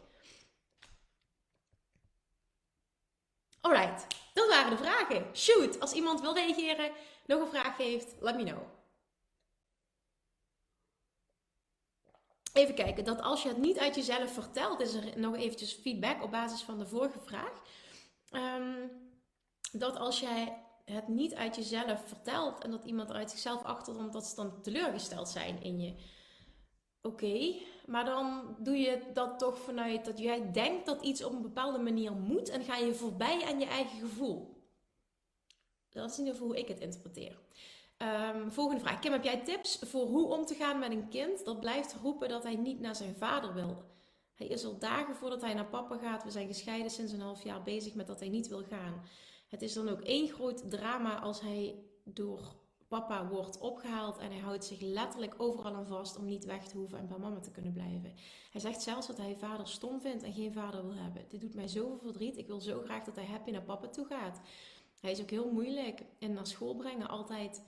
Alright, dat waren de vragen. Shoot, als iemand wil reageren, nog een vraag heeft, let me know. Even kijken, dat als je het niet uit jezelf vertelt, is er nog eventjes feedback op basis van de vorige vraag. Ehm, dat als jij het niet uit jezelf vertelt en dat iemand uit zichzelf achterkomt, dat ze dan teleurgesteld zijn in je. Oké, maar dan doe je dat toch vanuit dat jij denkt dat iets op een bepaalde manier moet en ga je voorbij aan je eigen gevoel. Dat is in ieder geval hoe ik het interpreteer. Um, volgende vraag. Kim, heb jij tips voor hoe om te gaan met een kind dat blijft roepen dat hij niet naar zijn vader wil? Hij is al dagen voordat hij naar papa gaat. We zijn gescheiden sinds een half jaar bezig met dat hij niet wil gaan. Het is dan ook één groot drama als hij door papa wordt opgehaald en hij houdt zich letterlijk overal aan vast om niet weg te hoeven en bij mama te kunnen blijven. Hij zegt zelfs dat hij vader stom vindt en geen vader wil hebben. Dit doet mij zoveel verdriet. Ik wil zo graag dat hij happy naar papa toe gaat. Hij is ook heel moeilijk en naar school brengen altijd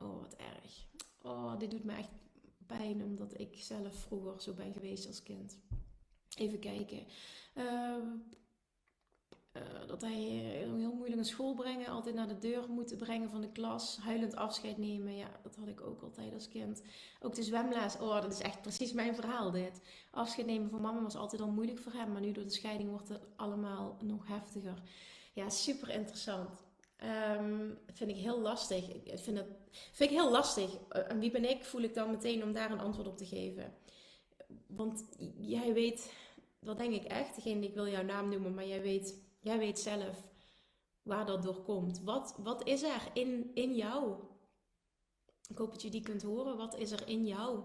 Oh, wat erg. Oh, dit doet me echt pijn omdat ik zelf vroeger zo ben geweest als kind. Even kijken. Ehm, eh, dat hij heel moeilijk naar school brengen, altijd naar de deur moeten brengen van de klas, huilend afscheid nemen. Ja, dat had ik ook altijd als kind. Ook de zwemles, oh, dat is echt precies mijn verhaal dit. Afscheid nemen van mama was altijd al moeilijk voor hem, maar nu door de scheiding wordt het allemaal nog heftiger. Ja, super interessant. Um, vind ik heel lastig. Ik vind, het, vind ik heel lastig. Eh, en wie ben ik, voel ik dan meteen om daar een antwoord op te geven. Want jij weet, dat denk ik echt, degene ik wil jouw naam noemen, maar jij weet, jij weet zelf waar dat door komt. Wat, wat is er in, in jou? Ik hoop dat je die kunt horen. Wat is er in jou?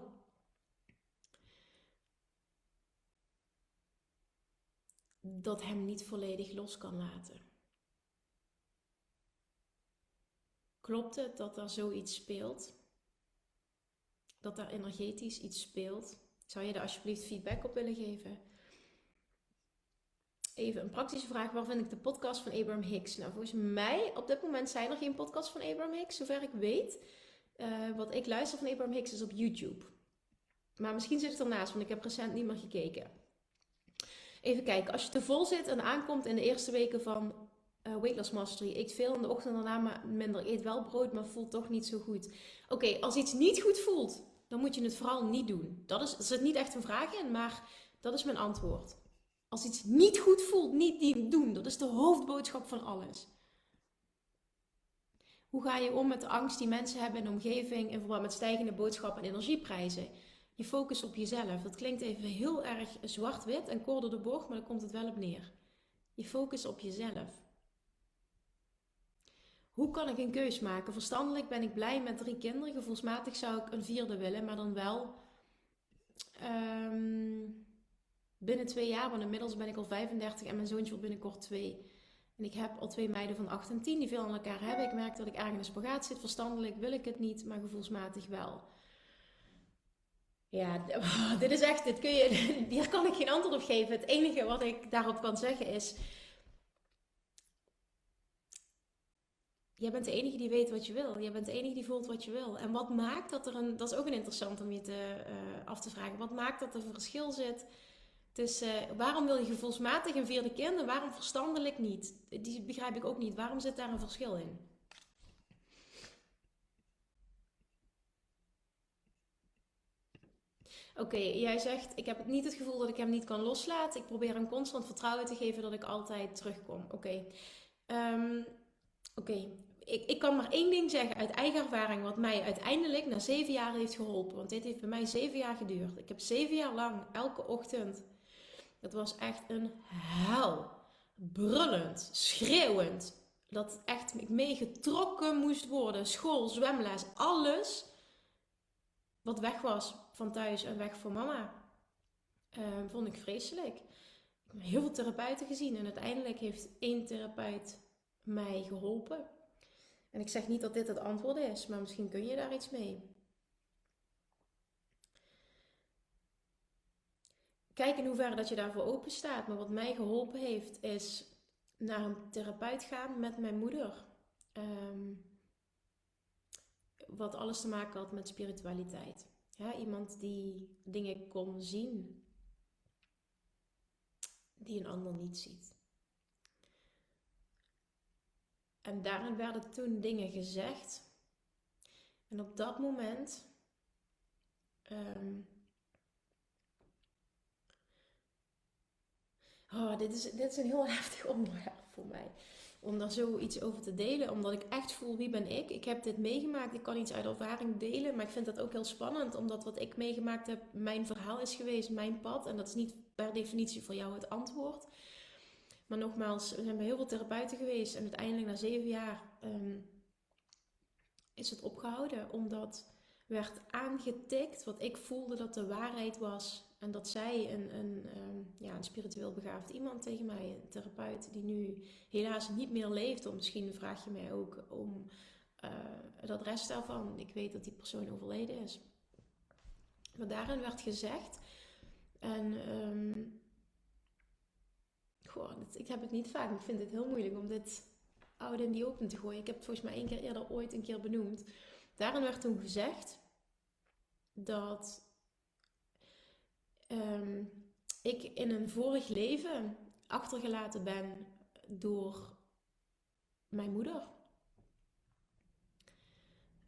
Dat hem niet volledig los kan laten. Klopt het dat er zoiets speelt? Dat er energetisch iets speelt? Zou je daar alsjeblieft feedback op willen geven? Even een praktische vraag. Waar vind ik de podcast van Abraham Hicks? Nou, volgens mij op dit moment zijn er geen podcast van Abraham Hicks, zover ik weet. Uh, wat ik luister van Abraham Hicks is op YouTube. Maar misschien zit het ernaast, want ik heb recent niet meer gekeken. Even kijken, als je te vol zit en aankomt in de eerste weken van uh, Weight Loss Mastery. Eet veel in de ochtend en daarna maar minder. Eet wel brood, maar voelt toch niet zo goed. Oké, als iets niet goed voelt, dan moet je het vooral niet doen. Dat is, er zit niet echt een vraag in, maar dat is mijn antwoord. Als iets niet goed voelt, niet doen. Dat is de hoofdboodschap van alles. Hoe ga je om met de angst die mensen hebben in de omgeving in verband met stijgende boodschappen en energieprijzen? Je focus op jezelf. Dat klinkt even heel erg zwart-wit en kort door de bocht, maar daar komt het wel op neer. Je focus op jezelf. Hoe kan ik een keus maken? Verstandelijk ben ik blij met drie kinderen. Gevoelsmatig zou ik een vierde willen, maar dan wel um, binnen twee jaar. Want inmiddels ben ik al 35 en mijn zoontje wordt binnenkort twee. En ik heb al twee meiden van 8 en 10 die veel aan elkaar hebben. Ik merk dat ik ergens in spagaat zit. Verstandelijk wil ik het niet, maar gevoelsmatig wel. Ja, [LAUGHS] dit is echt, dit kun je, [LAUGHS] hier kan ik geen antwoord op geven. Het enige wat ik daarop kan zeggen is jij bent de enige die weet wat je wil. Jij bent de enige die voelt wat je wil. En wat maakt dat er een. Dat is ook een interessant om je te, uh, af te vragen. Wat maakt dat er een verschil zit tussen. Uh, waarom wil je gevoelsmatig een vierde kind en waarom verstandelijk niet? Die begrijp ik ook niet. Waarom zit daar een verschil in? Oké, jij zegt, ik heb niet het gevoel dat ik hem niet kan loslaten. Ik probeer hem constant vertrouwen te geven dat ik altijd terugkom. Oké. Ehm, Oké, ik, ik kan maar één ding zeggen uit eigen ervaring, wat mij uiteindelijk na zeven jaar heeft geholpen. Want dit heeft bij mij zeven jaar geduurd. Ik heb zeven jaar lang elke ochtend. Het was echt een hel. brullend, schreeuwend. Dat echt ik meegetrokken moest worden. School, zwemles, alles wat weg was van thuis en weg van mama. Uh, vond ik vreselijk. Ik heb heel veel therapeuten gezien en uiteindelijk heeft één therapeut mij geholpen. En ik zeg niet dat dit het antwoord is, maar misschien kun je daar iets mee. Kijk in hoeverre dat je daarvoor open staat. Maar wat mij geholpen heeft, is naar een therapeut gaan met mijn moeder. Ehm, wat alles te maken had met spiritualiteit. Ja, iemand die dingen kon zien die een ander niet ziet. En daarin werden toen dingen gezegd. En op dat moment um, oh, dit, is, dit is een heel [LAUGHS] heftig onderwerp voor mij. Om daar zoiets over te delen. Omdat ik echt voel wie ben ik. Ik heb dit meegemaakt. Ik kan iets uit ervaring delen. Maar ik vind dat ook heel spannend. Omdat wat ik meegemaakt heb, mijn verhaal is geweest. Mijn pad. En dat is niet per definitie voor jou het antwoord. Maar nogmaals, we zijn bij heel veel therapeuten geweest. En uiteindelijk na zeven jaar ehm, is het opgehouden. Omdat werd aangetikt wat ik voelde dat de waarheid was. En dat zij een, een, ehm, ja, een spiritueel begaafd iemand tegen mij, een therapeut, die nu helaas niet meer leeft. Of misschien vraag je mij ook om uh, het adres daarvan. Ik weet dat die persoon overleden is. Maar daarin werd gezegd. En um, ik heb het niet vaak. Ik vind het heel moeilijk om dit oude in die open te gooien. Ik heb het volgens mij één keer eerder ooit een keer benoemd. Daarin werd toen gezegd dat Ehm, ik in een vorig leven achtergelaten ben door mijn moeder.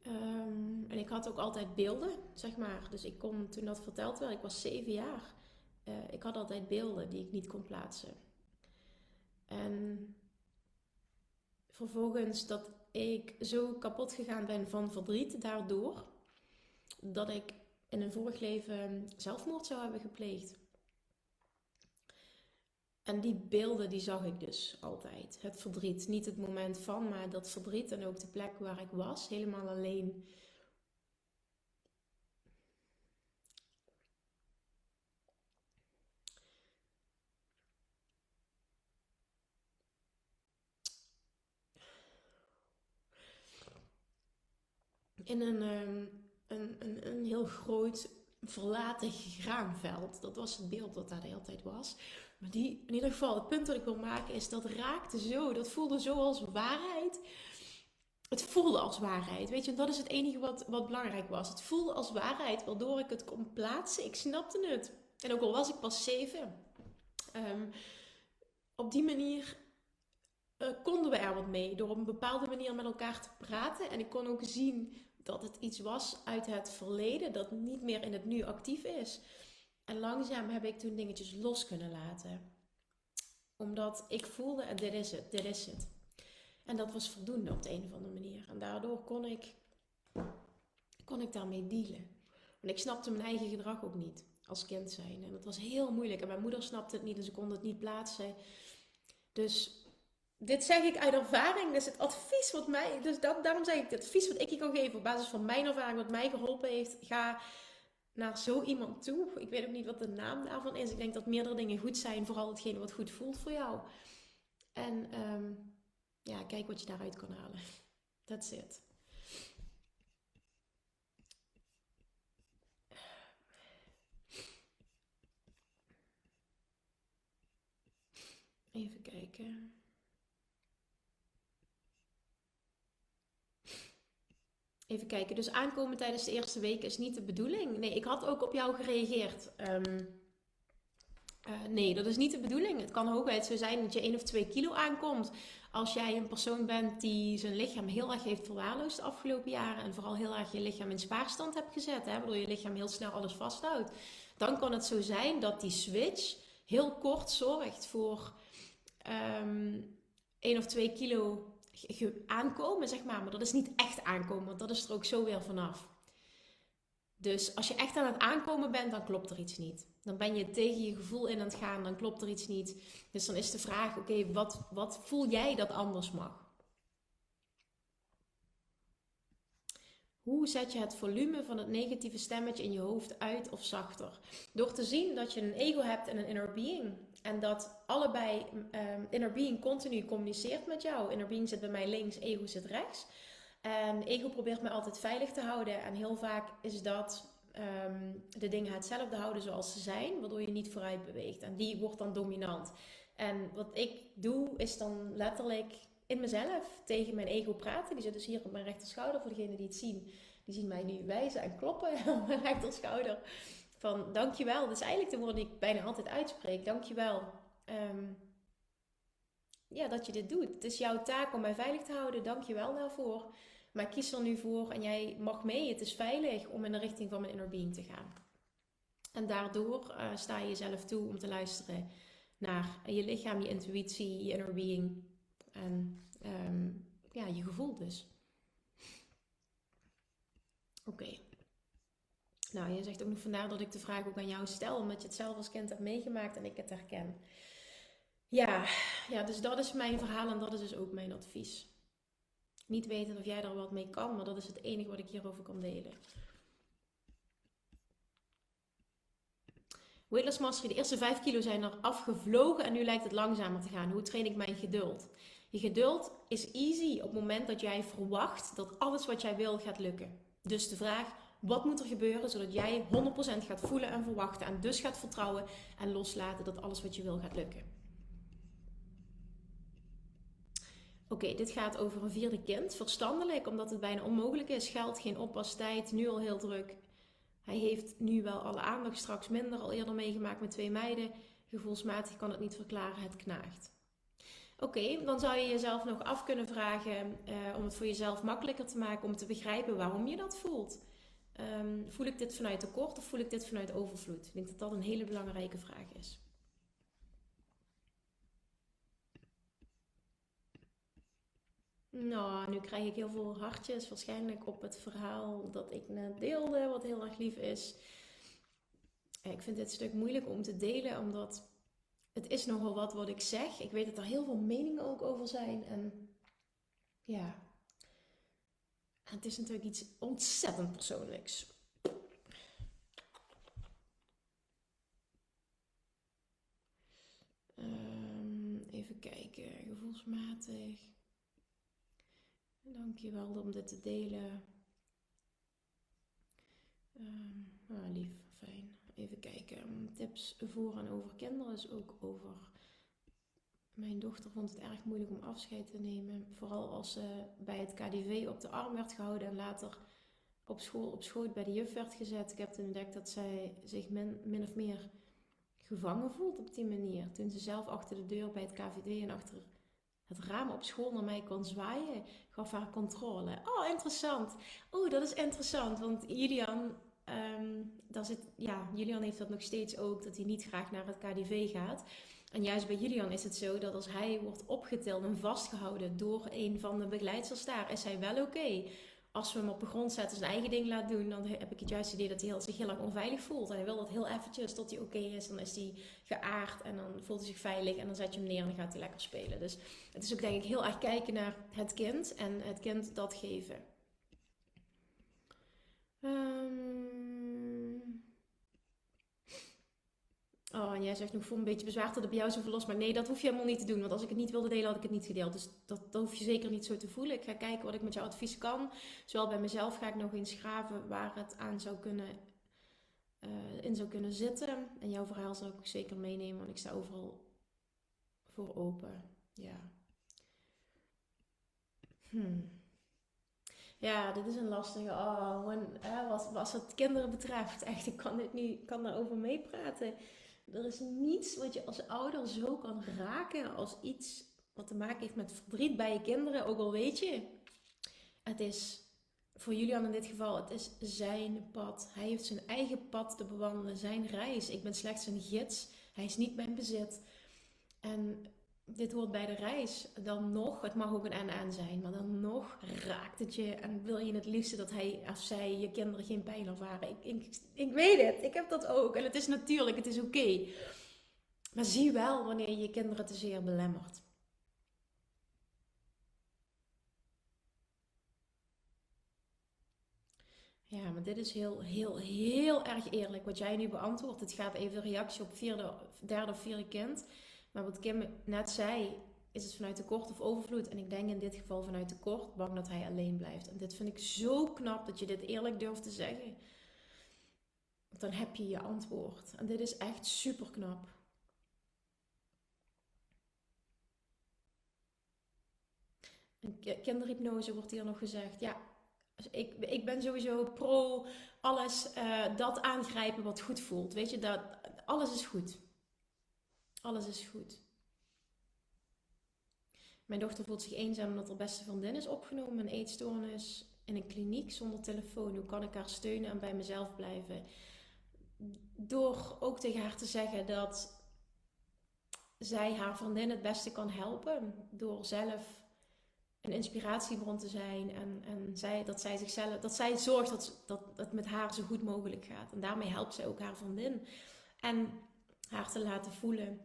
Ehm, en ik had ook altijd beelden, zeg maar. Dus ik kon, toen dat verteld werd, ik was zeven jaar. Uh, ik had altijd beelden die ik niet kon plaatsen. En vervolgens dat ik zo kapot gegaan ben van verdriet daardoor, dat ik in een vorig leven zelfmoord zou hebben gepleegd. En die beelden die zag ik dus altijd. Het verdriet. Niet het moment van, maar dat verdriet en ook de plek waar ik was. Helemaal alleen. In een ehm, een, een, een heel groot verlaten graanveld. Dat was het beeld dat daar de hele tijd was. Maar die, in ieder geval, het punt dat ik wil maken is dat raakte zo, dat voelde zo als waarheid. Het voelde als waarheid, weet je, dat is het enige wat, wat belangrijk was. Het voelde als waarheid, waardoor ik het kon plaatsen. Ik snapte het. En ook al was ik pas zeven, um, op die manier uh, konden we er wat mee. Door op een bepaalde manier met elkaar te praten. En ik kon ook zien dat het iets was uit het verleden dat niet meer in het nu actief is. En langzaam heb ik toen dingetjes los kunnen laten. Omdat ik voelde, en dit is het, dit is het. En dat was voldoende op de een of andere manier. En daardoor kon ik, kon ik daarmee dealen. Want ik snapte mijn eigen gedrag ook niet als kind zijn. En dat was heel moeilijk. En mijn moeder snapte het niet en ze kon het niet plaatsen. Dus dit zeg ik uit ervaring. Dus het advies wat mij. Dus dat, daarom zeg ik het advies wat ik je kan geven op basis van mijn ervaring, wat mij geholpen heeft. Ga naar zo iemand toe. Ik weet ook niet wat de naam daarvan is. Ik denk dat meerdere dingen goed zijn. Vooral hetgene wat goed voelt voor jou. En ehm, ja, kijk wat je daaruit kan halen. That's it. Even kijken. Even kijken. Dus aankomen tijdens de eerste week is niet de bedoeling. Nee, ik had ook op jou gereageerd. Ehm, eh, nee, dat is niet de bedoeling. Het kan hooguit zo zijn dat je 1 of 2 kilo aankomt. Als jij een persoon bent die zijn lichaam heel erg heeft verwaarloosd de afgelopen jaren. En vooral heel erg je lichaam in spaarstand hebt gezet. Hè, waardoor je lichaam heel snel alles vasthoudt. Dan kan het zo zijn dat die switch heel kort zorgt voor um, ehm, 1 of 2 kilo aankomen, zeg maar. Maar dat is niet echt aankomen, want dat is er ook zo weer vanaf. Dus als je echt aan het aankomen bent, dan klopt er iets niet. Dan ben je tegen je gevoel in aan het gaan, dan klopt er iets niet. Dus dan is de vraag: oké, wat, wat voel jij dat anders mag? Hoe zet je het volume van het negatieve stemmetje in je hoofd uit of zachter? Door te zien dat je een ego hebt en een inner being. En dat allebei um, inner being continu communiceert met jou. Inner being zit bij mij links, ego zit rechts. En ego probeert me altijd veilig te houden. En heel vaak is dat Ehm, de dingen hetzelfde houden zoals ze zijn, waardoor je niet vooruit beweegt. En die wordt dan dominant. En wat ik doe, is dan letterlijk in mezelf tegen mijn ego praten. Die zit dus hier op mijn rechterschouder. Voor degenen die het zien, die zien mij nu wijzen en kloppen [LAUGHS] op mijn rechterschouder. Van dankjewel. Dat is eigenlijk de woorden die ik bijna altijd uitspreek. Dankjewel. Um, ja, dat je dit doet. Het is jouw taak om mij veilig te houden. Dankjewel daarvoor. Maar kies er nu voor en jij mag mee. Het is veilig om in de richting van mijn inner being te gaan. En daardoor uh, sta je jezelf toe om te luisteren naar je lichaam, je intuïtie, je inner being. En um, ja, je gevoel dus. Oké. Nou, je zegt ook nog vandaar dat ik de vraag ook aan jou stel, omdat je het zelf als kind hebt meegemaakt en ik het herken. Ja, ja, dus dat is mijn verhaal en dat is dus ook mijn advies. Niet weten of jij er wat mee kan, maar dat is het enige wat ik hierover kan delen. Weightless Mastery, de eerste 5 kilo zijn er afgevlogen en nu lijkt het langzamer te gaan. Hoe train ik mijn geduld? Je geduld is easy op het moment dat jij verwacht dat alles wat jij wil gaat lukken. Dus de vraag, wat moet er gebeuren zodat jij 100% gaat voelen en verwachten en dus gaat vertrouwen en loslaten dat alles wat je wil gaat lukken. Oké, dit gaat over een vierde kind. Verstandelijk, omdat het bijna onmogelijk is. Geld, geen oppastijd, nu al heel druk. Hij heeft nu wel alle aandacht, straks minder. Al eerder meegemaakt met twee meiden. Gevoelsmatig kan het niet verklaren, het knaagt. Oké, dan zou je jezelf nog af kunnen vragen uh, om het voor jezelf makkelijker te maken om te begrijpen waarom je dat voelt. Um, voel ik dit vanuit tekort of voel ik dit vanuit overvloed? Ik denk dat dat een hele belangrijke vraag is. Nou, nu krijg ik heel veel hartjes waarschijnlijk op het verhaal dat ik net deelde, wat heel erg lief is. Ik vind dit stuk moeilijk om te delen, omdat het is nogal wat wat ik zeg. Ik weet dat er heel veel meningen ook over zijn. En ja, het is natuurlijk iets ontzettend persoonlijks. Um, even kijken, gevoelsmatig. Dankjewel om dit te delen. Um, lief, fijn. Even kijken. Tips voor en over kinderen is ook over. Mijn dochter vond het erg moeilijk om afscheid te nemen. Vooral als ze bij het KDV op de arm werd gehouden en later op school op schoot bij de juf werd gezet. Ik heb toen ontdekt dat zij zich min, of meer gevangen voelt op die manier. Toen ze zelf achter de deur bij het KVD en achter het raam op school naar mij kon zwaaien, gaf haar controle. Oh, interessant. Oh, dat is interessant, want Julian, um, zit, ja, Julian heeft dat nog steeds ook, dat hij niet graag naar het KDV gaat. En juist bij Julian is het zo dat als hij wordt opgetild en vastgehouden door een van de begeleiders daar, is hij wel oké als we hem op de grond zetten, zijn eigen ding laat doen, dan heb ik het juiste idee dat hij zich heel erg onveilig voelt. En hij wil dat heel eventjes tot hij oké is. Dan is hij geaard en dan voelt hij zich veilig. En dan zet je hem neer en dan gaat hij lekker spelen. Dus het is ook denk ik heel erg kijken naar het kind en het kind dat geven. Um, Oh, en jij zegt nog voor een beetje bezwaar dat het bij jou zoveel los. Maar nee, dat hoef je helemaal niet te doen. Want als ik het niet wilde delen, had ik het niet gedeeld. Dus dat, hoef je zeker niet zo te voelen. Ik ga kijken wat ik met jouw advies kan. Zowel bij mezelf ga ik nog eens graven waar het aan zou kunnen, uh, in zou kunnen zitten. En jouw verhaal zal ik zeker meenemen, want ik sta overal voor open. Ja. Hmm. Ja, dit is een lastige. Oh, en, wat, wat het kinderen betreft. Echt, ik kan, dit niet, kan daarover meepraten. Er is niets wat je als ouder zo kan raken als iets wat te maken heeft met verdriet bij je kinderen. Ook al weet je, het is voor Julian in dit geval, het is zijn pad. Hij heeft zijn eigen pad te bewandelen, zijn reis. Ik ben slechts een gids. Hij is niet mijn bezit. En dit hoort bij de reis. Dan nog, het mag ook een en-en zijn, maar dan nog raakt het je en wil je het liefste dat hij of zij je kinderen geen pijn ervaren. Ik, ik, ik weet het, ik heb dat ook en het is natuurlijk, het is oké. Maar zie wel wanneer je je kinderen te zeer belemmert. Ja, maar dit is heel, heel, heel erg eerlijk wat jij nu beantwoordt. Het gaat even de reactie op vierde, derde of vierde kind. Maar wat Kim net zei, is het vanuit tekort of overvloed. En ik denk in dit geval vanuit tekort, bang dat hij alleen blijft. En dit vind ik zo knap dat je dit eerlijk durft te zeggen. Want dan heb je je antwoord. En dit is echt super knap. Kinderhypnose wordt hier nog gezegd. Ja, dus ik, ik ben sowieso pro alles uh, dat aangrijpen wat goed voelt. Weet je, dat, alles is goed. Alles is goed. Mijn dochter voelt zich eenzaam omdat haar beste vriendin is opgenomen een eetstoornis in een kliniek zonder telefoon. Hoe kan ik haar steunen en bij mezelf blijven? Door ook tegen haar te zeggen dat zij haar vriendin het beste kan helpen. Door zelf een inspiratiebron te zijn. En, en zij, dat zij zichzelf, dat zij zorgt dat, dat het met haar zo goed mogelijk gaat. En daarmee helpt zij ook haar vriendin. En haar te laten voelen.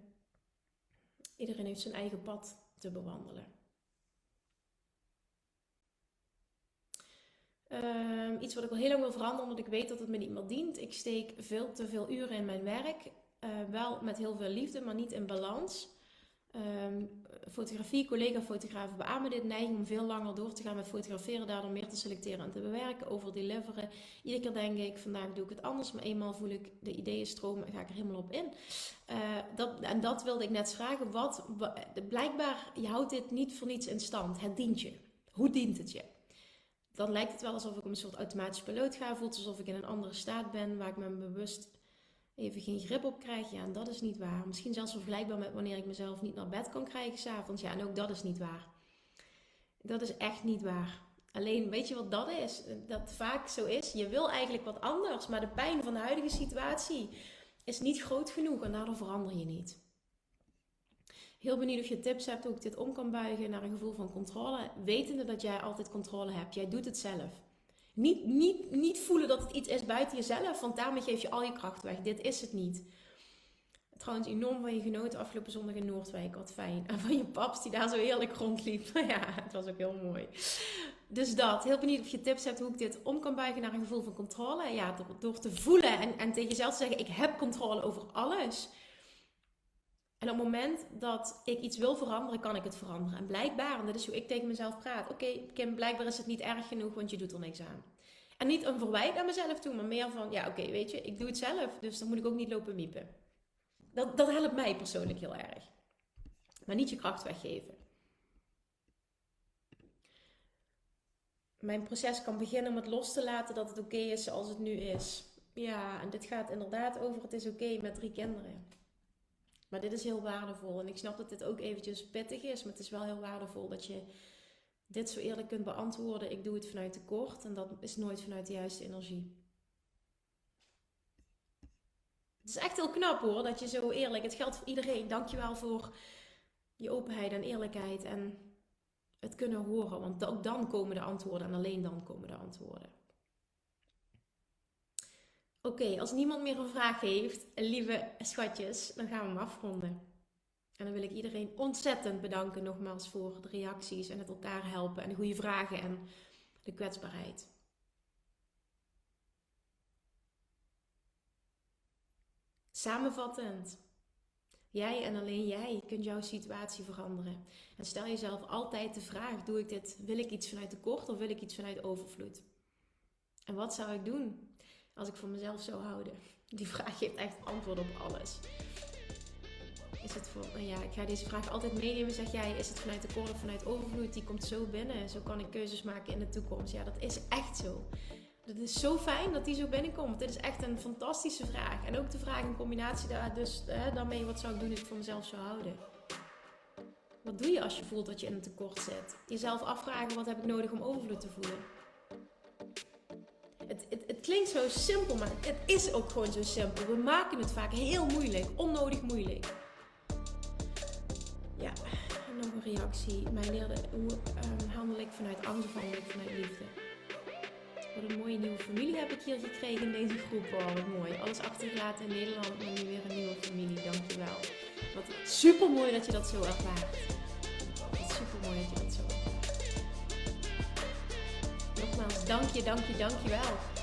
Iedereen heeft zijn eigen pad te bewandelen. Ehm, iets wat ik al heel lang wil veranderen, omdat ik weet dat het me niet meer dient. Ik steek veel te veel uren in mijn werk. Uh, wel met heel veel liefde, maar niet in balans. Um, fotografie, collega-fotografen beamen dit neiging om veel langer door te gaan met fotograferen, daardoor meer te selecteren en te bewerken, over deliveren. Iedere keer denk ik, vandaag doe ik het anders, maar eenmaal voel ik de ideeën stromen en ga ik er helemaal op in. Uh, dat, en dat wilde ik net vragen, wat, blijkbaar, je houdt dit niet voor niets in stand, het dient je. Hoe dient het je? Dan lijkt het wel alsof ik een soort automatisch piloot ga, voelt alsof ik in een andere staat ben, waar ik me bewust even geen grip op krijg. Ja, en dat is niet waar. Misschien zelfs vergelijkbaar met wanneer ik mezelf niet naar bed kan krijgen s'avonds. Ja, en ook dat is niet waar. Dat is echt niet waar. Alleen, weet je wat dat is? Dat vaak zo is. Je wil eigenlijk wat anders, maar de pijn van de huidige situatie is niet groot genoeg en daardoor verander je niet. Heel benieuwd of je tips hebt hoe ik dit om kan buigen naar een gevoel van controle. Wetende dat jij altijd controle hebt. Jij doet het zelf. Niet, niet, niet voelen dat het iets is buiten jezelf, want daarmee geef je al je kracht weg. Dit is het niet. Trouwens, enorm van je genoten afgelopen zondag in Noordwijk. Wat fijn. [LAUGHS] En van je paps die daar zo heerlijk rondliep. [LAUGHS] ja, het was ook heel mooi. Dus dat. Heel benieuwd of je tips hebt hoe ik dit om kan buigen naar een gevoel van controle. Ja, door, te voelen en, en tegen jezelf te zeggen: ik heb controle over alles. En op het moment dat ik iets wil veranderen, kan ik het veranderen. En blijkbaar, en dat is hoe ik tegen mezelf praat. Oké, blijkbaar is het niet erg genoeg, want je doet er niks aan. En niet een verwijt naar mezelf toe, maar meer van, ja oké, weet je, ik doe het zelf, dus dan moet ik ook niet lopen miepen. Dat, dat helpt mij persoonlijk heel erg. Maar niet je kracht weggeven. Mijn proces kan beginnen met los te laten dat het oké is zoals het nu is. Ja, en dit gaat inderdaad over het is oké met drie kinderen. Maar dit is heel waardevol. En ik snap dat dit ook eventjes pittig is. Maar het is wel heel waardevol dat je dit zo eerlijk kunt beantwoorden. Ik doe het vanuit tekort. En dat is nooit vanuit de juiste energie. Het is echt heel knap hoor. Dat je zo eerlijk. Het geldt voor iedereen. Dankjewel voor je openheid en eerlijkheid. En het kunnen horen. Want ook dan komen de antwoorden. En alleen dan komen de antwoorden. Oké, als niemand meer een vraag heeft, lieve schatjes, dan gaan we hem afronden. En dan wil ik iedereen ontzettend bedanken nogmaals voor de reacties en het elkaar helpen en de goede vragen en de kwetsbaarheid. Samenvattend. Jij en alleen jij kunt jouw situatie veranderen. En stel jezelf altijd de vraag: doe ik dit? Wil ik iets vanuit tekort of wil ik iets vanuit overvloed? En wat zou ik doen? Als ik voor mezelf zou houden? Die vraag geeft echt antwoord op alles. Is het voor, ja, ik ga deze vraag altijd meenemen. Zeg jij, is het vanuit de of vanuit overvloed? Die komt zo binnen. Zo kan ik keuzes maken in de toekomst. Ja, dat is echt zo. Het is zo fijn dat die zo binnenkomt. Dit is echt een fantastische vraag. En ook de vraag in combinatie daar, dus, hè, daarmee, wat zou ik doen als ik voor mezelf zou houden? Wat doe je als je voelt dat je in een tekort zit? Jezelf afvragen, wat heb ik nodig om overvloed te voelen? Het, het, klinkt zo simpel, maar het is ook gewoon zo simpel. We maken het vaak heel moeilijk, onnodig moeilijk. Ja. reactie. Mij leerde hoe um, handel ik vanuit angst of handel ik vanuit liefde. Wat een mooie nieuwe familie heb ik hier gekregen in deze groep. Oh, wat mooi. Alles achtergelaten in Nederland, maar nu weer een nieuwe familie. Dankjewel. Wat super mooi dat je dat zo ervaart. Wat super mooi dat je dat zo ervaart. Nogmaals, dank je, dank je, dank je wel.